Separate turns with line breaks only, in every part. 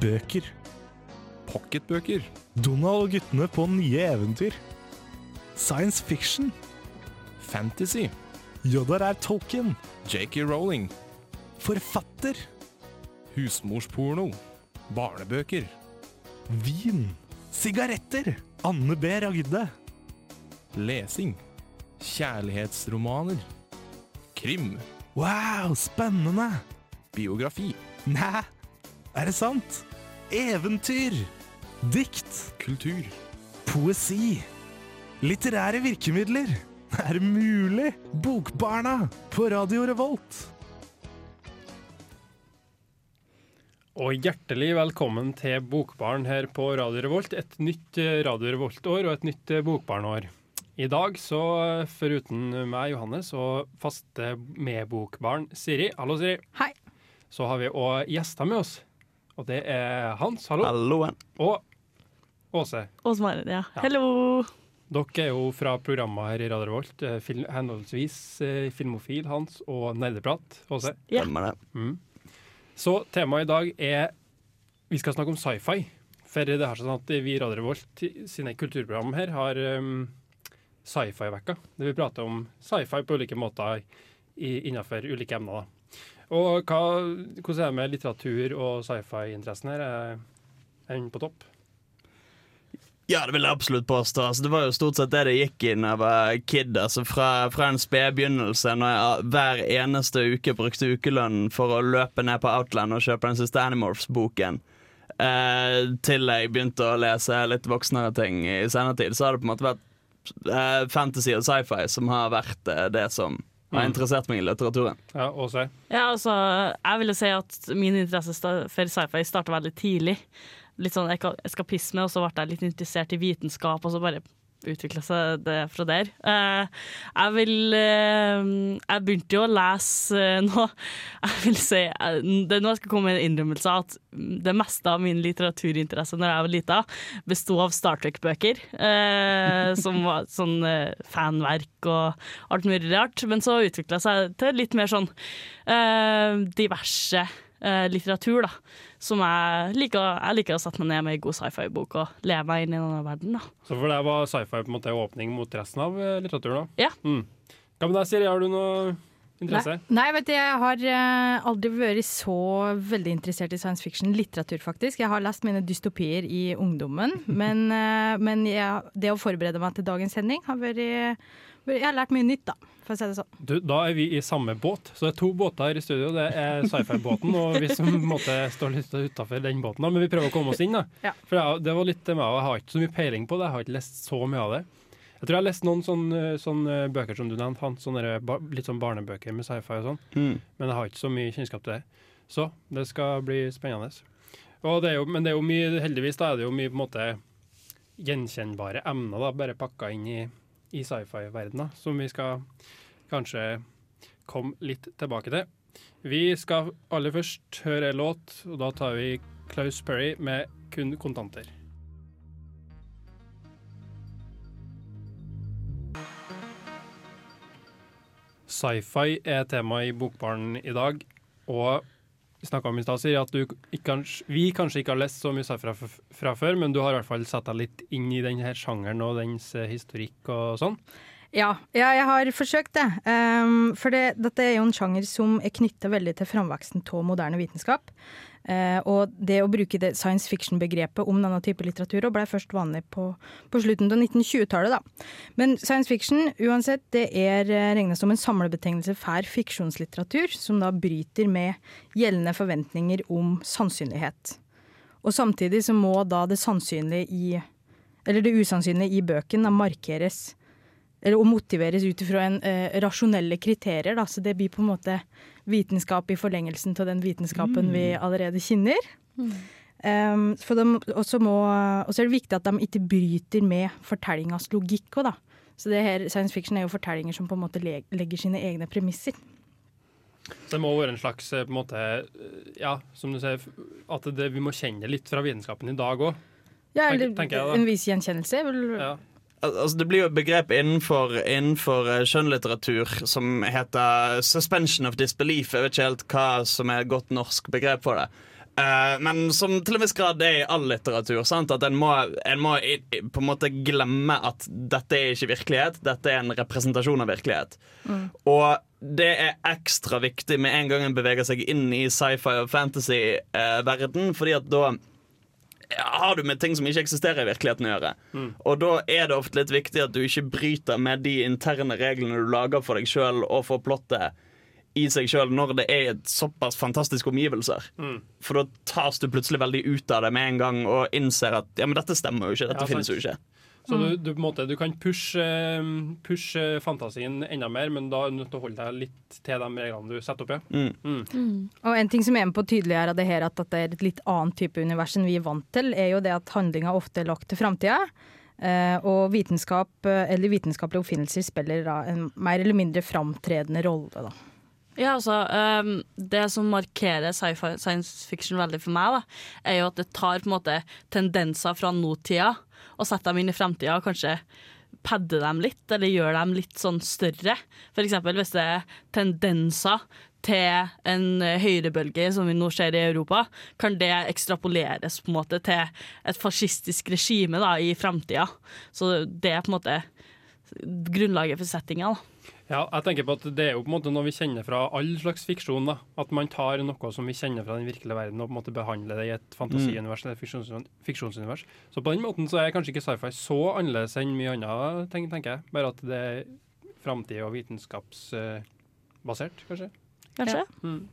Bøker.
Pocketbøker.
Donald og guttene på nye eventyr. Science fiction.
Fantasy.
Jodar er Tolkien.
J.K. Rowling.
Forfatter.
Husmorsporno. Barnebøker.
Vin. Sigaretter. Anne B. Ragde.
Lesing. Kjærlighetsromaner. Krim.
Wow, spennende!
Biografi.
Næ, er det sant? Eventyr. Dikt.
Kultur.
Poesi. Litterære virkemidler. Er det mulig? Bokbarna på Radio Revolt.
Og hjertelig velkommen til Bokbarn her på Radio Revolt. Et nytt eh, Radio Revolt-år og et nytt eh, Bokbarn-år. I dag, så eh, foruten meg, Johannes, og faste medbokbarn Siri Hallo, Siri.
Hei.
Så har vi òg gjester med oss. Og det er Hans, hallo.
Halloen.
Og Åse.
Åsmar, ja.
Ja.
Hello!
Dere er jo fra programmet her i Radio Revolt, film, henholdsvis eh, Filmofil, Hans, og Nerdeprat, Åse.
Stemmer det.
Mm. Så temaet i dag er Vi skal snakke om sci-fi. For det er sånn at vi i Radio Revolt sine kulturprogram her har um, sci-fi-vekka. Der vi prater om sci-fi på ulike måter innenfor ulike emner. Da. Og hva, hvordan er det med litteratur og sci-fi-interessen her? Er den på topp?
Ja, det vil jeg absolutt påstå. Altså, det var jo stort sett det det gikk i da jeg var kid. Altså, fra, fra en sped begynnelse, når jeg hver eneste uke brukte ukelønnen for å løpe ned på Outland og kjøpe den siste Animorphs-boken, eh, til jeg begynte å lese litt voksnere ting i senere tid, så har det på en måte vært eh, fantasy og sci-fi som har vært eh, det som har
Mm.
interessert meg i litteraturen.
Ja, Åse?
Ja, altså, jeg vil jo si at min interesse for sci-fi starta veldig tidlig. Litt sånn eka- eskapisme, og så ble jeg litt interessert i vitenskap, og så bare utvikla seg det fra der. Eh, jeg vil eh, Jeg begynte jo å lese eh, nå Jeg vil si Det er nå jeg skal komme med en innrømmelse at det meste av min litteraturinteresse når jeg var lita, besto av Star Trek-bøker. Som var sånn fanverk og alt mulig rart. Men så utvikla seg til litt mer sånn diverse litteratur, da. Som jeg liker, jeg liker å sette meg ned med en god sci-fi-bok og leve meg inn i denne verden. da.
Så for deg var sci-fi på en måte åpning mot resten av eh, litteraturen? da?
Ja.
Mm. Hva med deg, Siri? Har du noe interesse?
Nei, nei, vet du, jeg har eh, aldri vært så veldig interessert i science fiction-litteratur, faktisk. Jeg har lest mine dystopier i ungdommen, men, eh, men jeg, det å forberede meg til dagens sending har vært vært- Jeg har lært mye nytt, da, for å si det sånn.
Du, da er vi i samme båt. Så det er to båter her i studio. Det er sci-fi-båten, og vi som måte står litt utafor den båten. da, Men vi prøver å komme oss inn. da.
Ja.
For det, det var litt med, og Jeg har ikke så mye peiling på det. Jeg har ikke lest så mye av det. Jeg tror jeg har lest noen sånne, sånne bøker som du nevnte, litt sånn barnebøker med sci-fi og sånn.
Mm.
Men jeg har ikke så mye kjennskap til det. Så det skal bli spennende. Og det er jo, men det er jo mye, heldigvis da er det jo mye på en måte gjenkjennbare emner da, bare pakka inn i, i sci-fi-verdena, som vi skal kanskje komme litt tilbake til. Vi skal aller først høre en låt, og da tar vi Klaus Perry med 'Kun kontanter'. Sci-fi er tema i Bokbaren i dag, og snakka om i stad, sier at ikke, vi kanskje ikke har lest så mye fra, fra før, men du har i hvert fall satt deg litt inn i denne sjangeren og dens eh, historikk og sånn.
Ja, ja, jeg har forsøkt det. Um, for det, dette er jo en sjanger som er knytta veldig til framveksten av moderne vitenskap. Uh, og det å bruke det science fiction-begrepet om denne type litteratur ble først vanlig på, på slutten av 1920-tallet. da. Men science fiction uansett, det er regna som en samlebetegnelse for fiksjonslitteratur, som da bryter med gjeldende forventninger om sannsynlighet. Og samtidig så må da det sannsynlige i Eller det usannsynlige i bøken da markeres eller å motiveres ut ifra en eh, rasjonelle kriterier. Da. Så det blir på en måte vitenskap i forlengelsen av den vitenskapen vi allerede kjenner. Um, og så må- og så er det viktig at de ikke bryter med fortellingas logikk òg, da. Så det her, science fiction er jo fortellinger som på en måte legger sine egne premisser.
Så det må være en slags eh, på en måte, ja, som du sier, at det, vi må kjenne litt fra vitenskapen i dag òg.
Ja, eller
tenker jeg da.
en viss gjenkjennelse. Vel,
Ja.
Al- Altså, det blir jo et begrep innenfor, innenfor eh, skjønnlitteratur som heter 'suspension of disbelief'. Jeg vet ikke helt hva som er et godt norsk begrep for det. Uh, men som til en viss grad er i all litteratur. Sant? At en må, en må i, på en måte glemme at dette er ikke virkelighet, dette er en representasjon av virkelighet. Og det er ekstra viktig med en gang en beveger seg inn i sci-fi og fantasy-verden, fordi at da har du med ting som ikke eksisterer i virkeligheten å gjøre. Og da er det ofte litt viktig at du ikke bryter med de interne reglene du lager for deg sjøl og for plottet i seg sjøl når det er såpass fantastiske omgivelser. For da tas du plutselig veldig ut av det med en gang og innser at ja, men dette stemmer jo ikke. Dette
Ja,
finnes jo ikke.
Så du, du, på en måte, du kan pushe, pushe fantasien enda mer, men da er du nødt til å holde deg litt til de reglene du setter opp. Ja.
Og en ting som er med på å tydeliggjøre det her, at det er et litt annet type univers enn vi er vant til, er jo det at handlinga ofte er lagt til framtida. Eh, og vitenskap, eh, eller vitenskapelige oppfinnelser spiller da en mer eller mindre framtredende rolle. Da.
Ja, altså, um, Det som markerer sci-fi science fiction veldig for meg, da, er jo at det tar på en måte tendenser fra nåtida og sette dem inn i framtida og kanskje padde dem litt, eller gjør dem litt sånn større. Eksempel hvis det er tendenser til en høyrebølge som vi nå ser i Europa, kan det ekstrapoleres på en måte til et fascistisk regime da, i framtida. Så det er på en måte grunnlaget for settinga. da.
Ja, jeg tenker på at Det er jo på en måte noe vi kjenner fra all slags fiksjon. da. At man tar noe som vi kjenner fra den virkelige verden og på en måte behandler det i et fantasiunivers eller fiksjons- fiksjonsunivers. Så på den måten så er kanskje ikke sci-fi så annerledes enn mye annet, tenker jeg. Bare at det er framtid og vitenskapsbasert, kanskje.
Kanskje?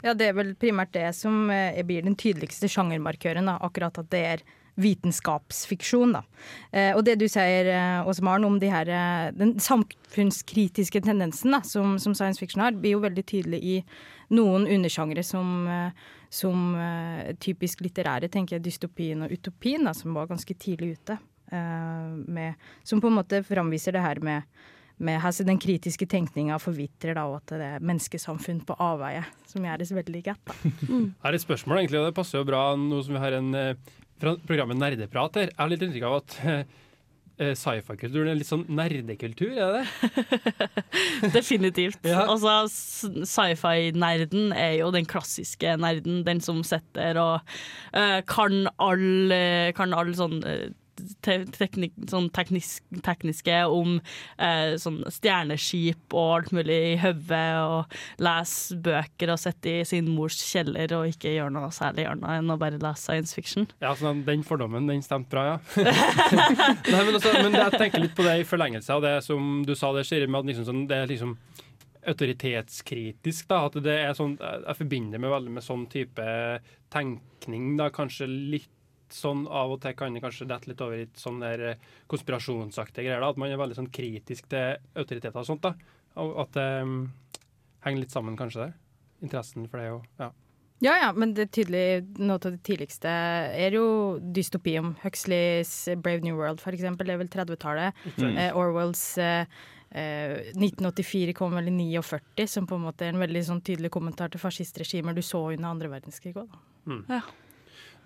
Ja, det er vel primært det som eh, blir den tydeligste sjangermarkøren. Da. Akkurat at det er vitenskapsfiksjon. Da. Eh, og det du sier, eh, Åse Maren, om de her, eh, den samfunnskritiske tendensen da, som, som science fiction har, blir jo veldig tydelig i noen undersjangre som, som typisk litterære, tenker jeg dystopien og utopien, da, som var ganske tidlig ute. Med, som på en måte framviser det her med med altså, den kritiske tenkninga forvitrer, og at det er menneskesamfunn på avveie, som gjøres veldig godt. Mm.
Her er et spørsmål, egentlig, og det passer jo bra nå som vi har en eh, fra programmet Nerdeprat her. Jeg har litt inntrykk av at eh, sci-fi-kulturen er litt sånn nerdekultur, er det det?
Definitivt.
Ja.
Altså, Sci-fi-nerden er jo den klassiske nerden, den som sitter og uh, kan all, kan all sånn te teknik, sånn teknisk, tekniske om eh, sånn stjerneskip og alt mulig i hodet, og lese bøker og sitte i sin mors kjeller og ikke gjøre noe særlig annet enn å bare lese science fiction.
Ja, så Den fordommen den stemte bra, ja. Nei, men, også, men jeg tenker litt på det i forlengelse av det som du sa, det, Shiri, med at liksom, sånn, det er liksom autoritetskritisk. da, at det er sånn, jeg forbinder meg veldig med sånn type tenkning. da, Kanskje litt sånn av og til kan det kanskje dette litt over i sånn der eh, konspirasjonsaktige greier. da, At man er veldig sånn kritisk til autoriteter og sånt. da, og At det um, henger litt sammen, kanskje, der. Interessen for det og ja.
Ja ja, men det er tydelig, noe av det tidligste er jo dystopi om Huxleys Brave New World, for eksempel. Det er vel 30-tallet. Eh, Orwells eh, eh, 1984 kom vel i 49, som på en måte er en veldig sånn tydelig kommentar til fascistregimer du så under andre verdenskrig òg, da.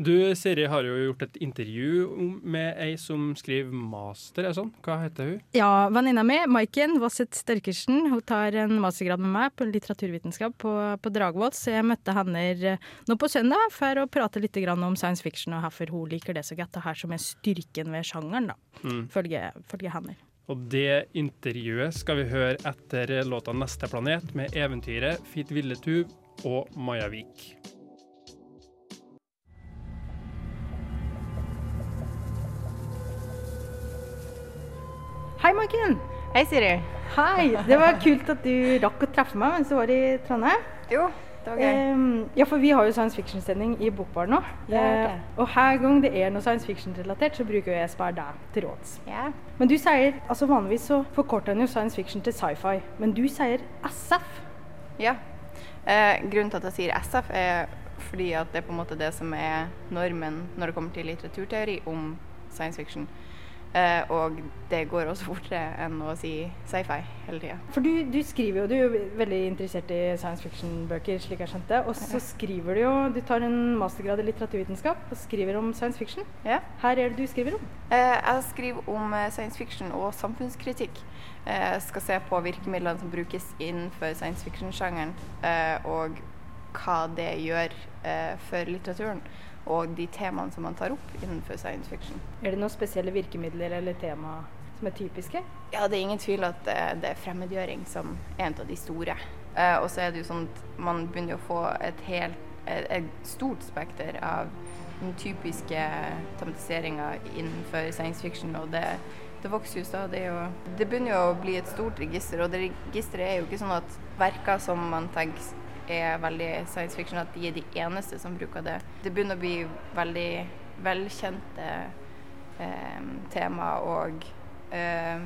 Du, Siri, har jo gjort et intervju med ei som skriver master, er det sånn? Hva heter hun?
Ja, venninna mi, Maiken Wasset Størkersen, hun tar en mastergrad med meg på litteraturvitenskap på, på Dragvoll, så jeg møtte henne eh, nå på søndag for å prate litt grann om science fiction og hvorfor hun liker det så godt, og her som er styrken ved sjangeren, da,
Mm.
følge, følge henne.
Og det intervjuet skal vi høre etter låta 'Neste planet' med eventyret Fit Villetuv og Maja Vik.
Maiken!
Hei, Siri.
Hei! Det var kult at du rakk å treffe meg mens du var i Trondheim.
Jo, det var gøy.
Um, ja, for vi har jo science fiction-sending i Bokbar nå.
Ja,
Eh, og hver gang det er noe science fiction-relatert, så bruker jeg spørre deg til råds.
Ja.
Men du sier, altså vanligvis så forkorter en jo science fiction til sci-fi, men du sier SF.
ja. Eh, grunnen til at jeg sier SF, er fordi at det er på en måte det som er normen når det kommer til litteraturteori om science fiction. Eh, og det går også fortere enn å si sci-fi hele tida.
For du, du skriver jo, du er jo veldig interessert i science fiction-bøker, slik jeg skjønte. Og så skriver du jo, du tar en mastergrad i litteraturvitenskap og skriver om science fiction.
Ja.
Her er det du skriver om.
Eh, jeg skriver om eh, science fiction og samfunnskritikk. Eh, Jeg skal se på virkemidlene som brukes innenfor science fiction-sjangeren, eh, og hva det gjør eh, for litteraturen, og de temaene som man tar opp innenfor science fiction.
Er det noen spesielle virkemidler eller tema som er typiske?
Ja, det er ingen tvil at det er fremmedgjøring som er en av de store. Eh, og så er det jo sånn at man begynner å få et helt et stort spekter av den typiske tematiseringa innenfor science fiction, og det, det vokser jo stadig. Og det begynner jo å bli et stort register, og det registeret er jo ikke sånn at verker som man tenker er veldig science fiction, at de er de eneste som bruker det. Det begynner å bli veldig velkjente eh, tema og eh,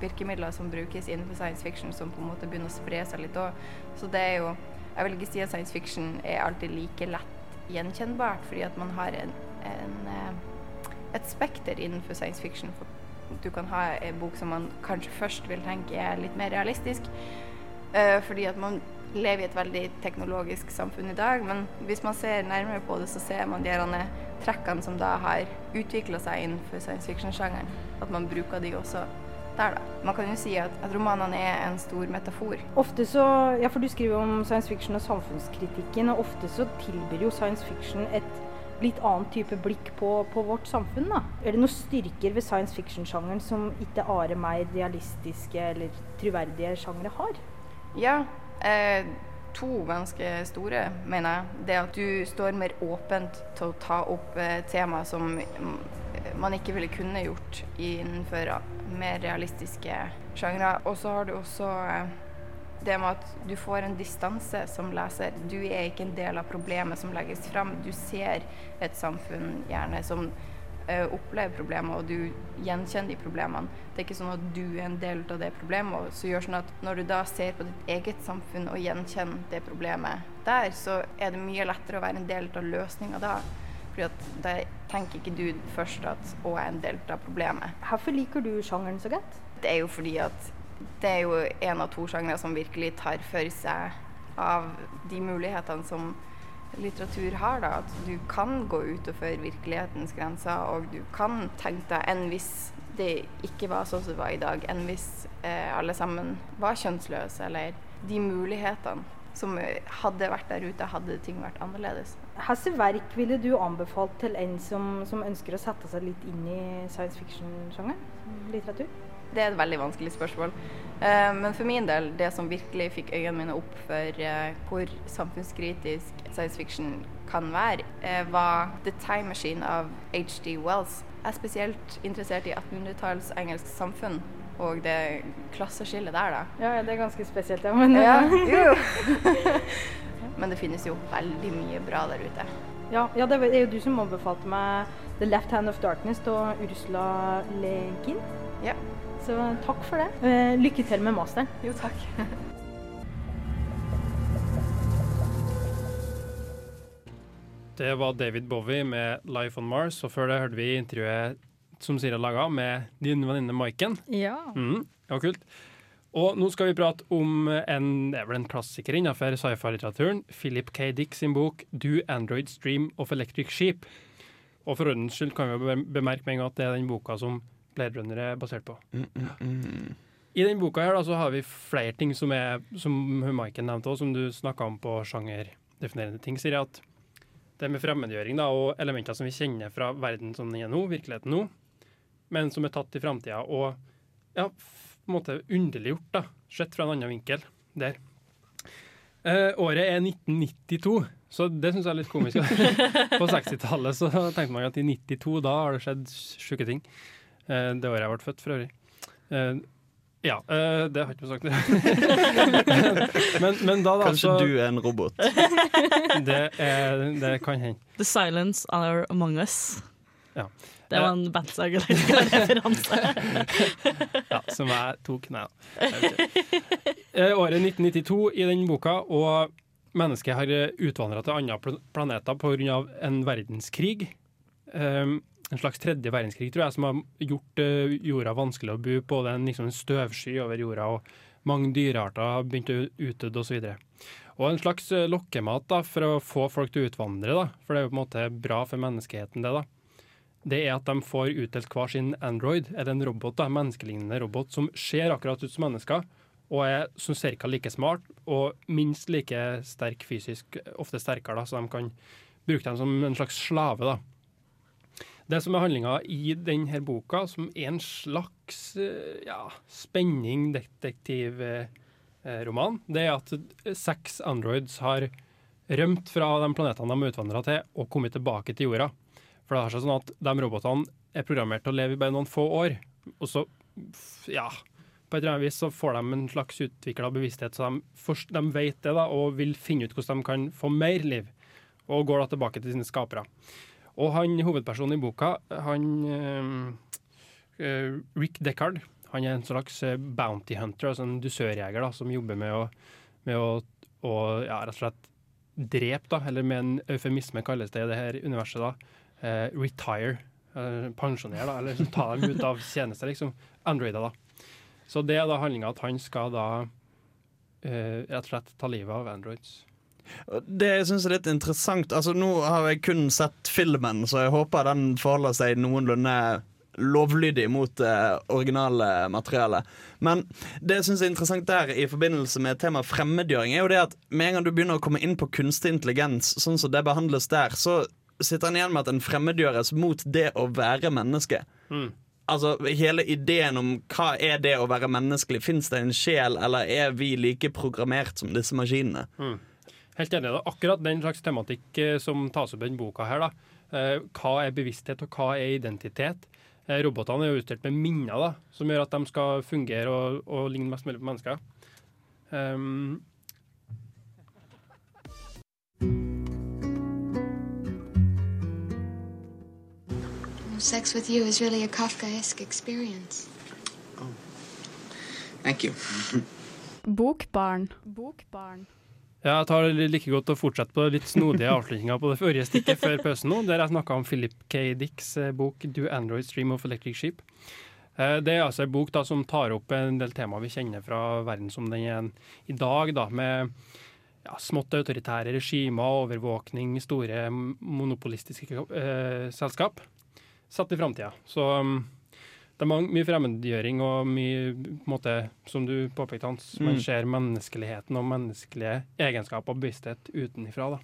virkemidler som brukes innenfor science fiction, som på en måte begynner å spre seg litt òg. Så det er jo Jeg vil ikke si at science fiction er alltid like lett gjenkjennbart, fordi at man har en, en, eh, et spekter innenfor science fiction. Du kan ha en bok som man kanskje først vil tenke er litt mer realistisk, eh, fordi at man lever i et veldig teknologisk samfunn i dag. Men hvis man ser nærmere på det, så ser man de trekkene som da har utvikla seg innenfor science fiction-sjangeren. At man bruker de også der, da. Man kan jo si at, at romanene er en stor metafor.
Ofte så, ja for Du skriver om science fiction og samfunnskritikken, og ofte så tilbyr jo science fiction et litt annen type blikk på, på vårt samfunn. da. Er det noen styrker ved science fiction-sjangeren som ikke are mer realistiske eller troverdige sjangere har?
Ja, eh, to ganske store, mener jeg. Det at du står mer åpent til å ta opp eh, tema som mm, man ikke ville kunne gjort innenfor mer realistiske sjangre. Og så har du også eh, det med at du får en distanse som leser. Du er ikke en del av problemet som legges fram. Du ser et samfunn gjerne som opplever problemer, og du gjenkjenner de problemene. Det er ikke sånn at du er en del av det problemet. og så gjør sånn at Når du da ser på ditt eget samfunn og gjenkjenner det problemet der, så er det mye lettere å være en del av løsninga da. Fordi da tenker ikke du først at 'å, jeg er en del av problemet'.
Hvorfor liker du sjangeren så godt?
Det er jo fordi at det er jo en av to sjangere som virkelig tar for seg av de mulighetene som litteratur har. da, At du kan gå utover virkelighetens grenser, og du kan tenke deg enn hvis det ikke var sånn som det var i dag, enn hvis eh, alle sammen var kjønnsløse, eller de mulighetene som hadde vært der ute, hadde ting vært annerledes.
Hvilke verk ville du anbefalt til en som, som, ønsker å sette seg litt inn i science fiction-sjangeren? Litteratur?
Det er et veldig vanskelig spørsmål. Uh, men for min del, det som virkelig fikk øynene mine opp for uh, hvor samfunnskritisk science fiction kan være, uh, var The Time Machine av H.D. Wells. Jeg er spesielt interessert i 1800-talls engelsk samfunn og det klasseskillet der, da.
Ja, ja, det er ganske spesielt, ja. Men,
ja, jo. men det finnes jo veldig mye bra der ute.
Ja, ja, det er jo du som anbefalte meg 'The Left Hand of Darkness' av Ursula Le Guin.
Ja.
Så takk for det. Uh, lykke til med masteren.
Jo, takk.
Det var David Bowie med 'Life on Mars', og før det hørte vi intervjuet som Siri har laga med din venninne Maiken.
Ja.
Mm, var kult. Og nå skal vi prate om en, det er vel en klassiker innenfor sci-fi-litteraturen. Philip K. Dick sin bok 'Do Android Stream of Electric Sheep'. Og for ordens skyld kan vi bemerke med en gang at det er den boka som Blade Runner er basert på.
Mm, mm, mm.
I den boka her da, så har vi flere ting som er, som Maiken nevnte, òg, som du snakka om på sjangerdefinerende ting, sier jeg at det med fremmedgjøring da, og elementer som vi kjenner fra verden som den er nå, virkeligheten nå, men som er tatt i framtida, og ja, på en måte underliggjort, da, sett fra en annen vinkel der. Eh, året er 1992, så det syns jeg er litt komisk. på 60-tallet så tenkte man at i 92 da har det skjedd sjuke ting. Eh, det året jeg ble født, for øvrig. Eh, ja, eh, det har ikke sagt. men, men da, da
Kanskje
altså,
du er en robot?
det, er, det kan hende.
The silence are among us.
Ja.
Det var en Batsager-referanse.
ja, som jeg tok. Nei da. Eh, Året 1992 i den boka, og mennesket har utvandra til andre planeter pga. en verdenskrig. Um, en slags tredje verdenskrig, tror jeg, som har gjort uh, jorda vanskelig å bo på. Det er en, liksom, en støvsky over jorda, og mange dyrearter har begynt å utdø osv. Og en slags uh, lokkemat da, for å få folk til å utvandre, da. for det er jo på en måte bra for menneskeheten, det. da det er at de får utdelt hver sin Android, eller en robot, da, menneskelignende robot, som ser akkurat ut som mennesker, og er som cirka like smart og minst like sterk fysisk, ofte sterkere, da, så de kan bruke dem som en slags slave. da. Det som er handlinga i denne boka, som er en slags eh, ja, spenning-detektivroman, det er at seks androids har rømt fra de planetene de har utvandra til, og kommet tilbake til jorda. For det har seg sånn at de robotene er programmert til å leve i bare noen få år. Og så, ja På et eller annet vis så får de en slags utvikla bevissthet, så de, først, de vet det da, og vil finne ut hvordan de kan få mer liv. Og går da tilbake til sine skapere. Og han hovedpersonen i boka, han eh, eh, Rick Deckard, han er en slags eh, bounty hunter, altså en dusørjeger da, som jobber med å, med å, å ja, rett og slett drepe, da, eller med en eufemisme kalles det i det her universet, da, eh, retire, pensjonere, da, eller så ta dem ut av tjeneste, liksom, androider, da. Så det er da handlinga at han skal da eh, rett og slett ta livet av androids.
Det jeg synes er litt interessant Altså Nå har jeg kun sett filmen, så jeg håper den forholder seg noenlunde lovlydig mot det originale materialet. Men det jeg syns er interessant der i forbindelse med temaet fremmedgjøring, er jo det at med en gang du begynner å komme inn på kunstig intelligens, sånn som det behandles der, så sitter han igjen med at en fremmedgjøres mot det å være menneske.
Mm.
Altså Hele ideen om hva er det å være menneskelig, fins det en sjel, eller er vi like programmert som disse maskinene?
Helt enig. Det er akkurat den slags tematikk eh, som tas opp i denne boka. her. da. Eh, hva er bevissthet, og hva er identitet? Eh, robotene er jo utstyrt med minner, da, som gjør at de skal fungere og, og ligne mest mulig på mennesker. Um,
Sex with you is really a Kafkaesque experience.
Thank you.
Bokbarn. Bokbarn.
Ja, jeg tar like godt å fortsette på litt snodige avslutninger på det forrige stikket før pausen nå, der jeg snakka om Philip K. Dicks eh, bok 'Do Android Stream of Electric Sheep'. Eh, Det er altså en bok da, som tar opp en del temaer vi kjenner fra verden som den er i dag, da, med ja, smått autoritære regimer, overvåkning, store monopolistiske eh, selskap, satt i framtida. Så um, det er mye fremmedgjøring og mye, på en måte, som du påpekte, Hans, man
Mm.
ser menneskeligheten og menneskelige egenskaper og bevissthet utenifra.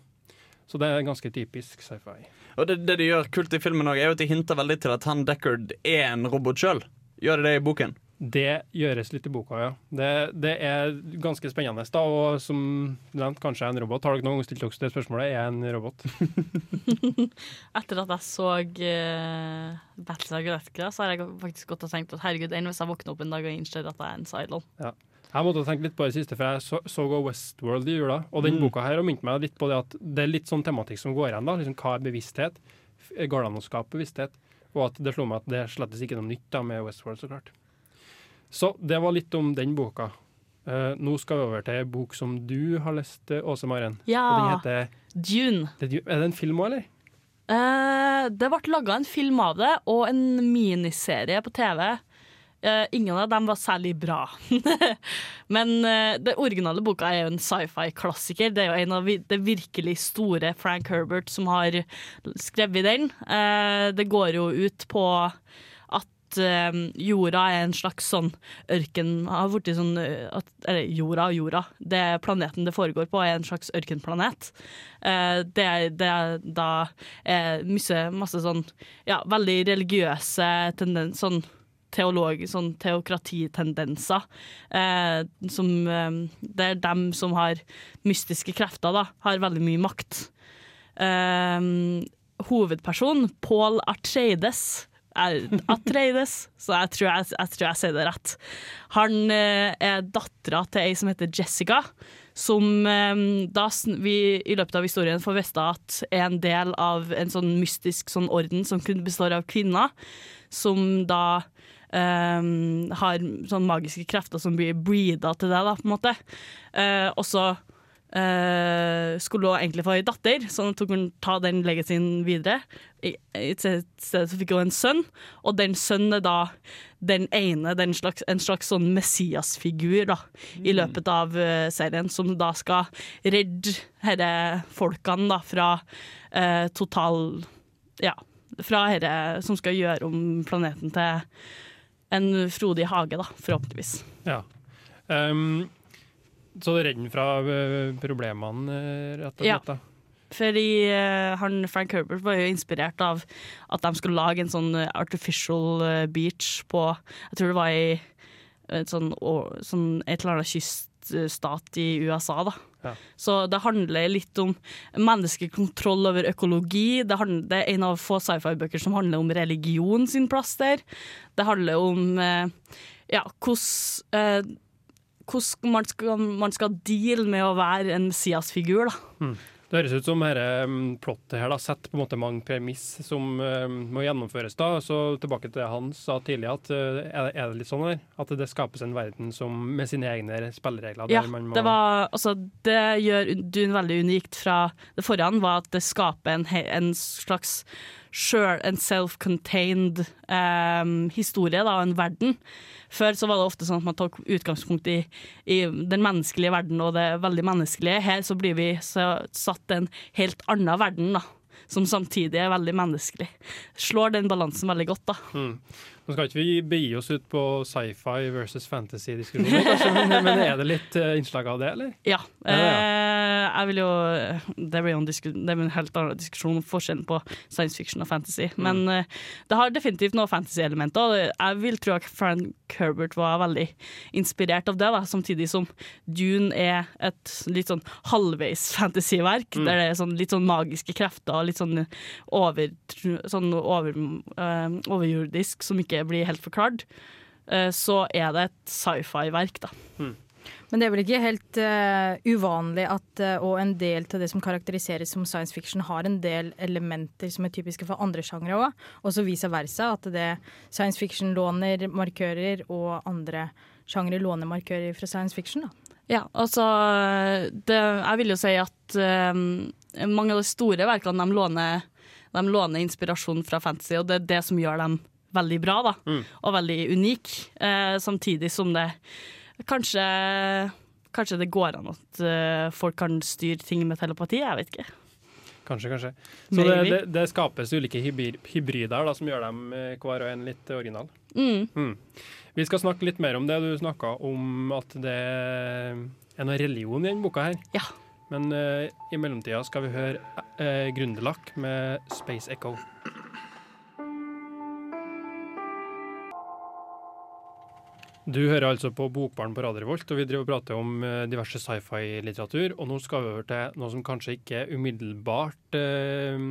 Så det er ganske typisk sci-fi.
Og det, det de gjør kult i filmen òg, er jo at de hinter veldig til at han Deckard er en robot sjøl. Gjør de det i boken?
Det gjøres litt i boka, ja. Det, det er ganske spennende, da, og som nevnt, kanskje er en robot. Har dere noen gang stilt dere det spørsmålet? Er jeg en robot?
Etter at jeg så uh, Battlestar Galactica, så har jeg faktisk gått og tenkt at herregud, enn hvis jeg våkner opp en dag og innser at jeg er en Cylon.
Jeg måtte tenke litt på det siste, for jeg så, så Westworld i jula. Og den
Mm.
boka her har minte meg litt på det at det er litt sånn tematikk som går igjen. da, liksom Hva er bevissthet? Går det an å skape bevissthet? Og at det slo meg at det slettes ikke noe nytt da med Westworld, så klart. Så det var litt om den boka. Uh, nå skal vi over til en bok som du har lest, eh, Åse Maren. Og den
Ja,
heter
Dune.
det, Er det en film òg, eller?
Uh, det ble laga en film av det, og en miniserie på TV. Uh, ingen av dem var særlig bra. Men uh, det originale boka er jo en sci-fi-klassiker. Det er jo en av vi- det virkelig store Frank Herbert som har skrevet den. Det går jo ut på at eh, jorda er en slags sånn ørken har blitt sånn eh, at, Eller jorda og jorda. Det planeten det foregår på, er en slags ørkenplanet. Eh, det, det er da er masse, masse sånn ja, veldig religiøse tendens, sånn teolog, sånn teokratitendenser. Eh, som, eh, det er dem som har mystiske krefter, da, har veldig mye makt. Eh, hovedpersonen, Paul Atreides, er Atreides, så jeg tror jeg, jeg tror jeg sier det rett. Han eh, er dattera til ei som heter Jessica, som eh, da vi i løpet av historien får vite at er en del av en sånn mystisk sånn orden som kun består av kvinner, som da eh, har sånn magiske krefter som blir breeda til det, da, på en måte. Eh, og eh, skulle hun egentlig få ei datter, så hun tok hun ta den legacyen videre. I, I stedet så fikk hun en sønn, og den sønnen er da den ene, den slags, en slags sånn Messias-figur da, i løpet av uh, serien, som da skal redde herre folkene da, fra uh, total Ja, fra herre som skal gjøre om planeten til en frodig hage, da, forhåpentligvis.
Ja. Um, så redd fra eh, problemene, eh, rett og slett? da.
Fordi eh, han, Frank Herbert var jo inspirert av at de skulle lage en sånn artificial beach på Jeg tror det var i et sånn, sånn et eller annet kyststat i USA, da.
Ja.
Så det handler litt om menneskekontroll over økologi. Det, handler, det er en av få sci-fi-bøker som handler om religion sin plass der. Det handler om ja, hvordan hvordan man skal, man skal deale med å være en Messias-figur. Mm.
Det høres ut som dette um, plottet her da, setter på en måte mange premiss som uh, må gjennomføres. da, så Tilbake til det han sa tidligere, at uh, er, det, er det litt sånn her? At det skapes en verden som, med sine egne spilleregler?
Ja,
man må,
det, var, altså, det gjør Dune veldig unikt fra det forrige, var at det skaper en, en slags sjøl, en self-contained em, historie, da, en verden. Før så var det ofte sånn at man tok utgangspunkt i, i den menneskelige verden og det veldig menneskelige. Her så blir vi så, satt en helt annen verden, da. Som samtidig er veldig menneskelig. Slår den balansen veldig godt, da.
Mm. Nå skal ikke vi begi oss ut på sci-fi versus fantasy-diskusjoner, kanskje, men, men er det litt eh, innslag av det, eller?
Ja.
Ja, ja.
Eh, jeg vil jo Det blir jo en, det er en helt annen diskusjon om forskjellen på science fiction og fantasy.
Mm.
Men eh, det har definitivt noen fantasy-elementer. Jeg vil tro at Frank Herbert var veldig inspirert av det, da, samtidig som Dune er et litt sånn halvveis fantasyverk,
Mm.
der det er sånn, litt sånn magiske krefter og litt sånn, over, sånn over, øh, overjordisk som ikke blir helt forklart. eh, så er det et sci-fi-verk, da.
Men det er vel ikke helt uh, uvanlig at uh, og en del til det som karakteriseres som science fiction, har en del elementer som er typiske for andre sjangre òg. Og så vice versa, at det science fiction låner markører, og andre sjangre låner markører fra science fiction. da.
Ja, altså det, Jeg vil jo si at uh, mange av de store verkene de låner, de låner inspirasjon fra fantasy, og det er det som gjør dem veldig bra da, og veldig unik, Eh, samtidig som det kanskje Kanskje det går an at eh, folk kan styre ting med telepati, jeg vet ikke.
Kanskje, kanskje. Så det, det, det skapes ulike hybrider da, som gjør dem eh, hver og en litt original.
Mm.
Mm. Vi skal snakke litt mer om det. Du snakka om at det er noe religion i denne boka her.
Ja.
Men uh, i mellomtida skal vi høre uh, Grundelak med Space Echo. Du hører altså på Bokbarn på Radio Revolt, og vi driver og prater om eh, diverse sci-fi-litteratur. Og nå skal vi over til noe som kanskje ikke umiddelbart eh,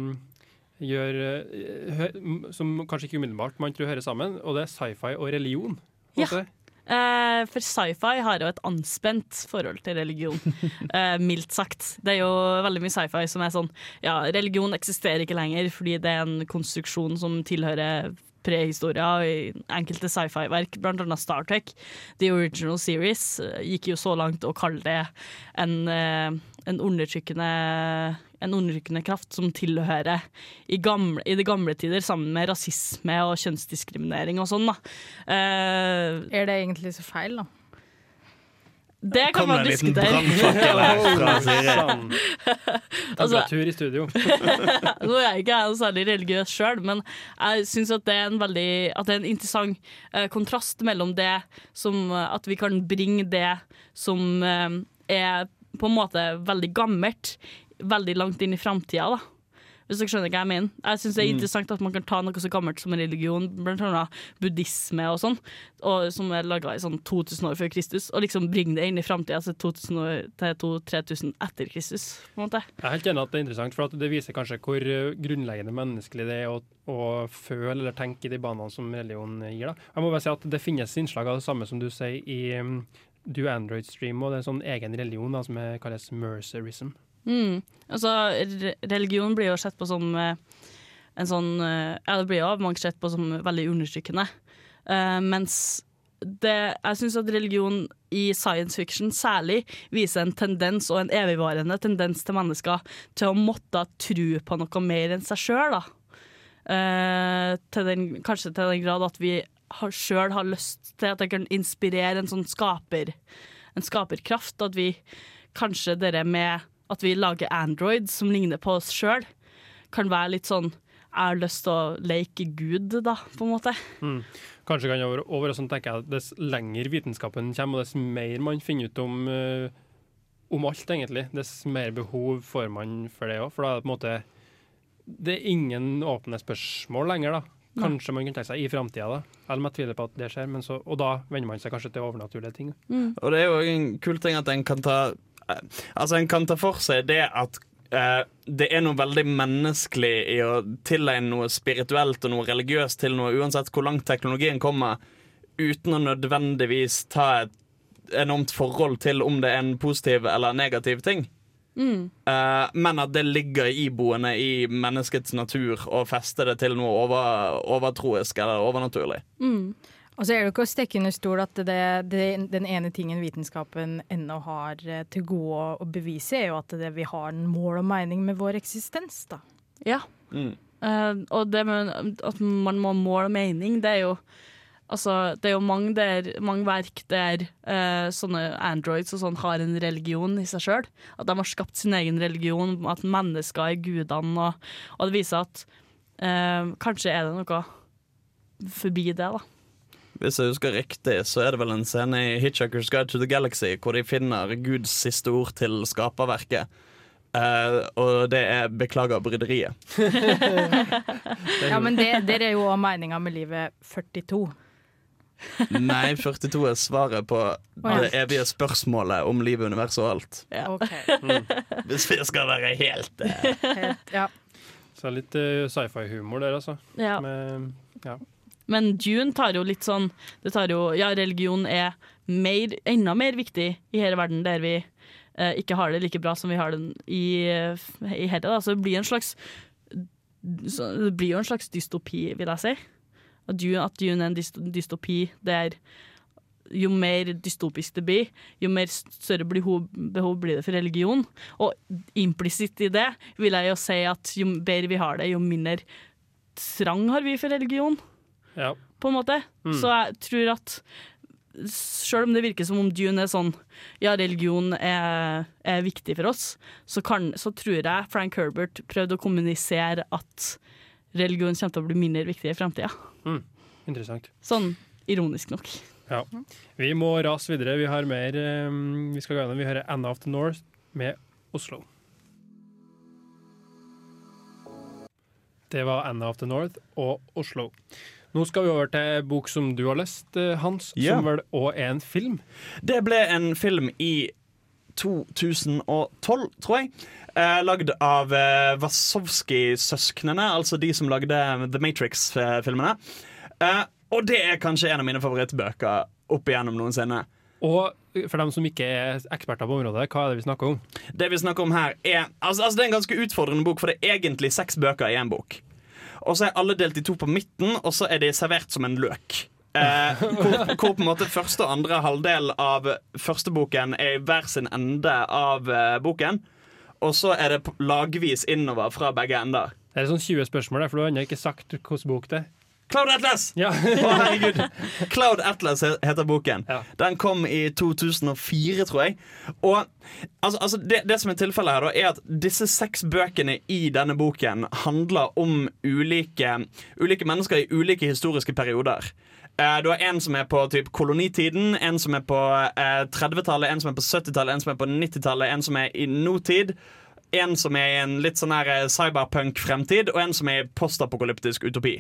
gjør eh, hø Som kanskje ikke umiddelbart man tror hører sammen, og det er sci-fi og religion.
Ja. Eh, for sci-fi har jo et anspent forhold til religion, eh, mildt sagt. Det er jo veldig mye sci-fi som er sånn Ja, religion eksisterer ikke lenger fordi det er en konstruksjon som tilhører prehistoria i enkelte sci-fi-verk, annet Star Trek. The Original Series eh, gikk jo så langt å kalle det en, eh, en undertrykkende en undertrykkende kraft som tilhører i, gamle, i de gamle tider, sammen med rasisme og kjønnsdiskriminering og sånn. da. Uh,
Er det egentlig så feil, da?
Det kan
Kom
man
en liten
diskutere.
brannfakkel her fra Siri.
Altså-
Temperatur i studio.
Nå er jeg ikke jeg særlig religiøs sjøl, men jeg syns at det er en veldig At det er en interessant eh, kontrast mellom det som eh, At vi kan bringe det som eh, er på en måte veldig gammelt, veldig langt inn i framtida, da. Hvis dere skjønner hva jeg mener. Jeg synes det er
Mm.
interessant at man kan ta noe så gammelt som en religion, blant annet buddhisme og sånn, og, som er laga i sånn 2000 år før Kristus, og liksom bringe det inn i framtida altså 2000 år, til 2000-3000 etter Kristus. på en måte.
Jeg er helt enig at det er interessant, for at det viser kanskje hvor eh, grunnleggende menneskelig det er å, å føle eller tenke i de banene som religion gir. Da. Jeg må bare si at Det finnes innslag av det samme som du sier i um, Do Android Stream, og det er en sånn egen religion da, som kalles mercerism.
Mm. Altså, religion blir jo sett på som eh, en sånn eh, Ja, det blir jo mange sett på som veldig undertrykkende. Uh, mens det, jeg syns at religion i science fiction særlig viser en tendens, og en evigvarende tendens til mennesker, til å måtte tro på noe mer enn seg sjøl. Uh, kanskje til den grad at vi sjøl har lyst til at det kan inspirere en sånn skaper, en skaperkraft. At vi kanskje det med at vi lager Android som ligner på oss sjøl, kan være litt sånn jeg har lyst til å leke Gud, da, på en måte.
Mm. Kanskje kan være over, og sånn tenker jeg at Dess lenger vitenskapen kommer, og dess mer man finner ut om, uh, om alt, egentlig, dess mer behov får man for det òg. For da er det på en måte Det er ingen åpne spørsmål lenger, da. Kanskje man kan tenke seg i framtida, da. Eller om jeg tviler på at det skjer, men så, og da venner man seg kanskje til overnaturlige ting.
Mm.
Og det er jo en kul ting at en kan ta Altså en kan ta for seg det at Uh, det er noe veldig menneskelig i å tilegne noe spirituelt og noe religiøst til noe, uansett hvor langt teknologien kommer, uten å nødvendigvis ta et enormt forhold til om det er en positiv eller negativ ting.
Mm.
Eh, men at det ligger iboende i menneskets natur å feste det til noe over, overtroisk eller overnaturlig.
Mm.
Og så er det jo ikke å stikke under stol at det, det, den ene tingen vitenskapen ennå har eh, til gode å bevise, er jo at det, vi har en mål og mening med vår eksistens, da.
Ja.
Mm.
Uh, og det med at man må og mening, det er jo Altså, det er jo mange, der, mange verk der uh, sånne androids og sånn har en religion i seg sjøl. At de har skapt sin egen religion, at mennesker er gudene. Og, og det viser at uh, kanskje er det noe forbi det, da.
Hvis jeg husker riktig, så er det vel en scene i Hitchhiker's Guide to the Galaxy hvor de finner Guds siste ord til skaperverket. Uh, og det er 'beklager bryderiet'.
Ja, men det, det er jo òg meninga med livet 42.
Nei, 42 er svaret på det evige spørsmålet om livet, universet og alt.
Ja.
Ok.
Hvis vi skal være helt uh...
Helt, ja.
Så det er litt uh, sci-fi-humor der, altså.
Ja.
Med, ja.
Men Dune tar jo litt sånn Det tar jo Ja, religion er mer, enda mer viktig i hele verden, der vi eh, ikke har det like bra som vi har det i, eh, i herre. Da. Så det blir en slags Det blir jo en slags dystopi, vil jeg si. At Dune, at Dune er en dystopi der jo mer dystopisk det blir, jo mer større behov blir det for religion. Og implisitt i det vil jeg jo si at jo bedre vi har det, jo mindre trang har vi for religion
ja.
på en måte.
Mm.
Så jeg tror at selv om det virker som om Dune er sånn Ja, religion er, er viktig for oss, så, kan, så tror jeg Frank Herbert prøvde å kommunisere at religion kommer til å bli mindre viktig i fremtida.
Interessant.
Sånn ironisk nok.
Ja. Vi må rase videre. Vi har mer um, vi skal gå gjennom. Vi hører Anna of the North med Oslo. Det var Anna of the North og Oslo. Nå skal vi over til en bok som du har lest, eh, Hans,
Ja.
som vel òg er en film.
Det ble en film i 2012, tror jeg. Eh, lagd av eh, Wasowski-søsknene, altså de som lagde The Matrix-filmene. Eh, og det er kanskje en av mine favorittbøker opp igjennom noensinne.
Og for dem som ikke er eksperter på området, hva er det vi snakker om?
Det vi snakker om her er altså, altså Det er en ganske utfordrende bok, for det er egentlig seks bøker i én bok. Og så er alle delt i to på midten, og så er de servert som en løk. Eh, hvor, hvor på en måte første og andre halvdel av første boken er i hver sin ende av eh, boken. Og så er det lagvis innover fra begge ender.
Det er sånn 20 spørsmål, for du har ennå ikke sagt hvilken bok det er.
Cloud Atlas!
Ja.
oh, herregud. Cloud Atlas heter boken.
Ja.
Den kom i 2004, tror jeg. Og altså, altså det, det som er tilfellet her, da, er at disse seks bøkene i denne boken handler om ulike, ulike mennesker i ulike historiske perioder. Eh, Du har en som er på typ kolonitiden, en som er på eh, 30-tallet, en som er på 70-tallet, en som er på 90-tallet, en som er i nåtid. En som er i en litt sånn eh, cyberpunk-fremtid, og en som er i postapokalyptisk utopi.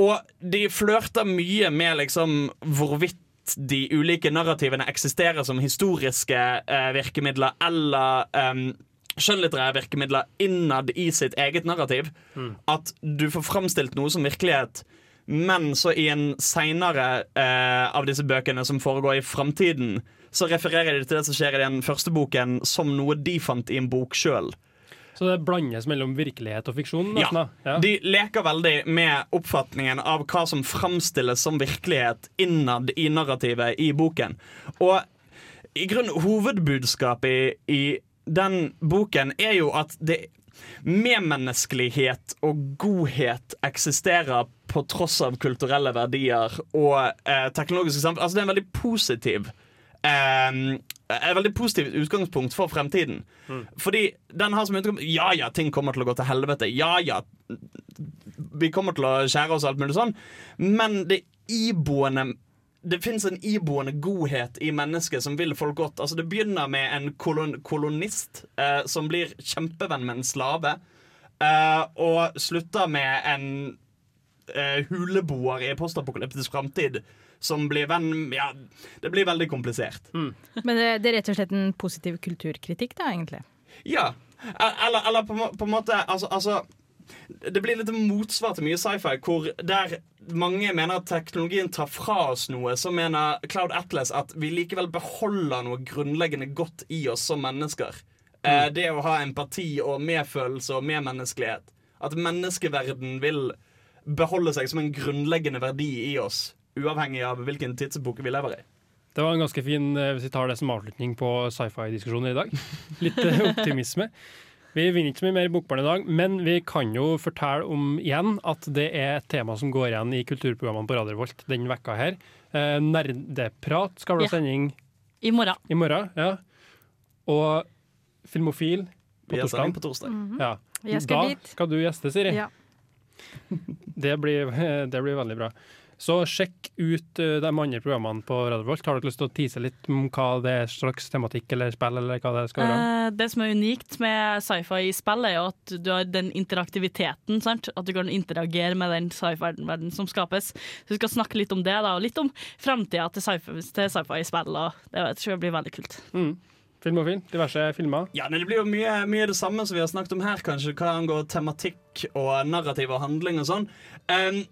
Og de flørter mye med liksom hvorvidt de ulike narrativene eksisterer som historiske eh, virkemidler eller em, skjønnlitterære virkemidler innad i sitt eget narrativ. At du får framstilt noe som virkelighet, men så i en seinere eh, av disse bøkene som foregår i framtiden, så refererer de til det som skjer i den første boken, som noe de fant i en bok sjøl.
Så det blandes mellom virkelighet og fiksjon?
Ja.
nesten. Ja.
De leker veldig med oppfatningen av hva som framstilles som virkelighet innad i narrativet i boken. Og i grunnen hovedbudskapet i, i den boken er jo at det medmenneskelighet og godhet eksisterer på tross av kulturelle verdier og eh, teknologiske samfunn. Altså det er en veldig positiv eh, et veldig positivt utgangspunkt for fremtiden. Fordi den har som utgangspunkt Ja ja, ting kommer til å gå til helvete. Ja ja, vi kommer til å skjære oss alt mulig sånn, men det iboende det fins en iboende godhet i mennesket som vil folk godt. Altså Det begynner med en kolon kolonist eh, som blir kjempevenn med en slave, eh, og slutter med en eh, huleboer i postapokalyptisk framtid som blir venn Ja, det blir veldig komplisert.
Men det, det er rett og slett en positiv kulturkritikk, da, egentlig.
Ja. Eller, eller på, på en måte altså, altså Det blir litt motsvar til mye sci-fi, hvor der mange mener at teknologien tar fra oss noe, så mener Cloud Atlas at vi likevel beholder noe grunnleggende godt i oss som mennesker. Eh, det å ha empati og medfølelse og medmenneskelighet. At menneskeverden vil beholde seg som en grunnleggende verdi i oss, uavhengig av hvilken tidsepoke vi lever i.
Det var en ganske fin, eh, hvis vi tar det som avslutning på sci-fi-diskusjoner i dag. Litt eh, optimisme. Vi vinner ikke så mye mer Bokbarn i dag, men vi kan jo fortelle om igjen at det er et tema som går igjen i kulturprogrammene på Radio Volt den vekka her. Eh, nerdeprat skal vel ha
Ja.
sending
I morgen.
i morgen. ja. Og Filmofil på torsdag.
på torsdag.
Mhm.
Ja.
Jeg skal
da
dit.
skal du gjeste, Siri.
Ja.
Det blir, det blir veldig bra. Så sjekk ut eh, de andre programmene på Radio Volt. Har dere lyst til å tease litt om hva det er slags tematikk eller spill, eller hva det skal være?
Eh, det som er unikt med sci-fi i spill, er jo at du har den interaktiviteten. Sant? At du kan interagere med den sci-fi-verdenen som skapes. Så vi skal snakke litt om det, da, og litt om framtida til sci-fi til sci-fi i spill. Og det tror jeg blir veldig kult.
Mm. Filmofil, diverse filmer.
Ja, men Det blir jo mye, mye det samme som vi har snakket om her, kanskje, hva angår tematikk og narrativ og handling og sånn. Um,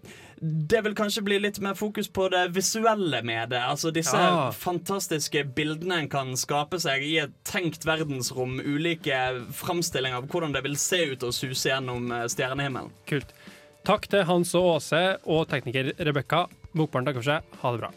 det vil kanskje bli litt mer fokus på det visuelle med det. Altså disse
Ja.
fantastiske bildene en kan skape seg i et tenkt verdensrom. Ulike framstillinger av hvordan det vil se ut å suse gjennom eh, stjernehimmelen.
Kult. Takk til Hans og Åse og tekniker Rebekka. Bokbarn takker for seg. Ha det bra.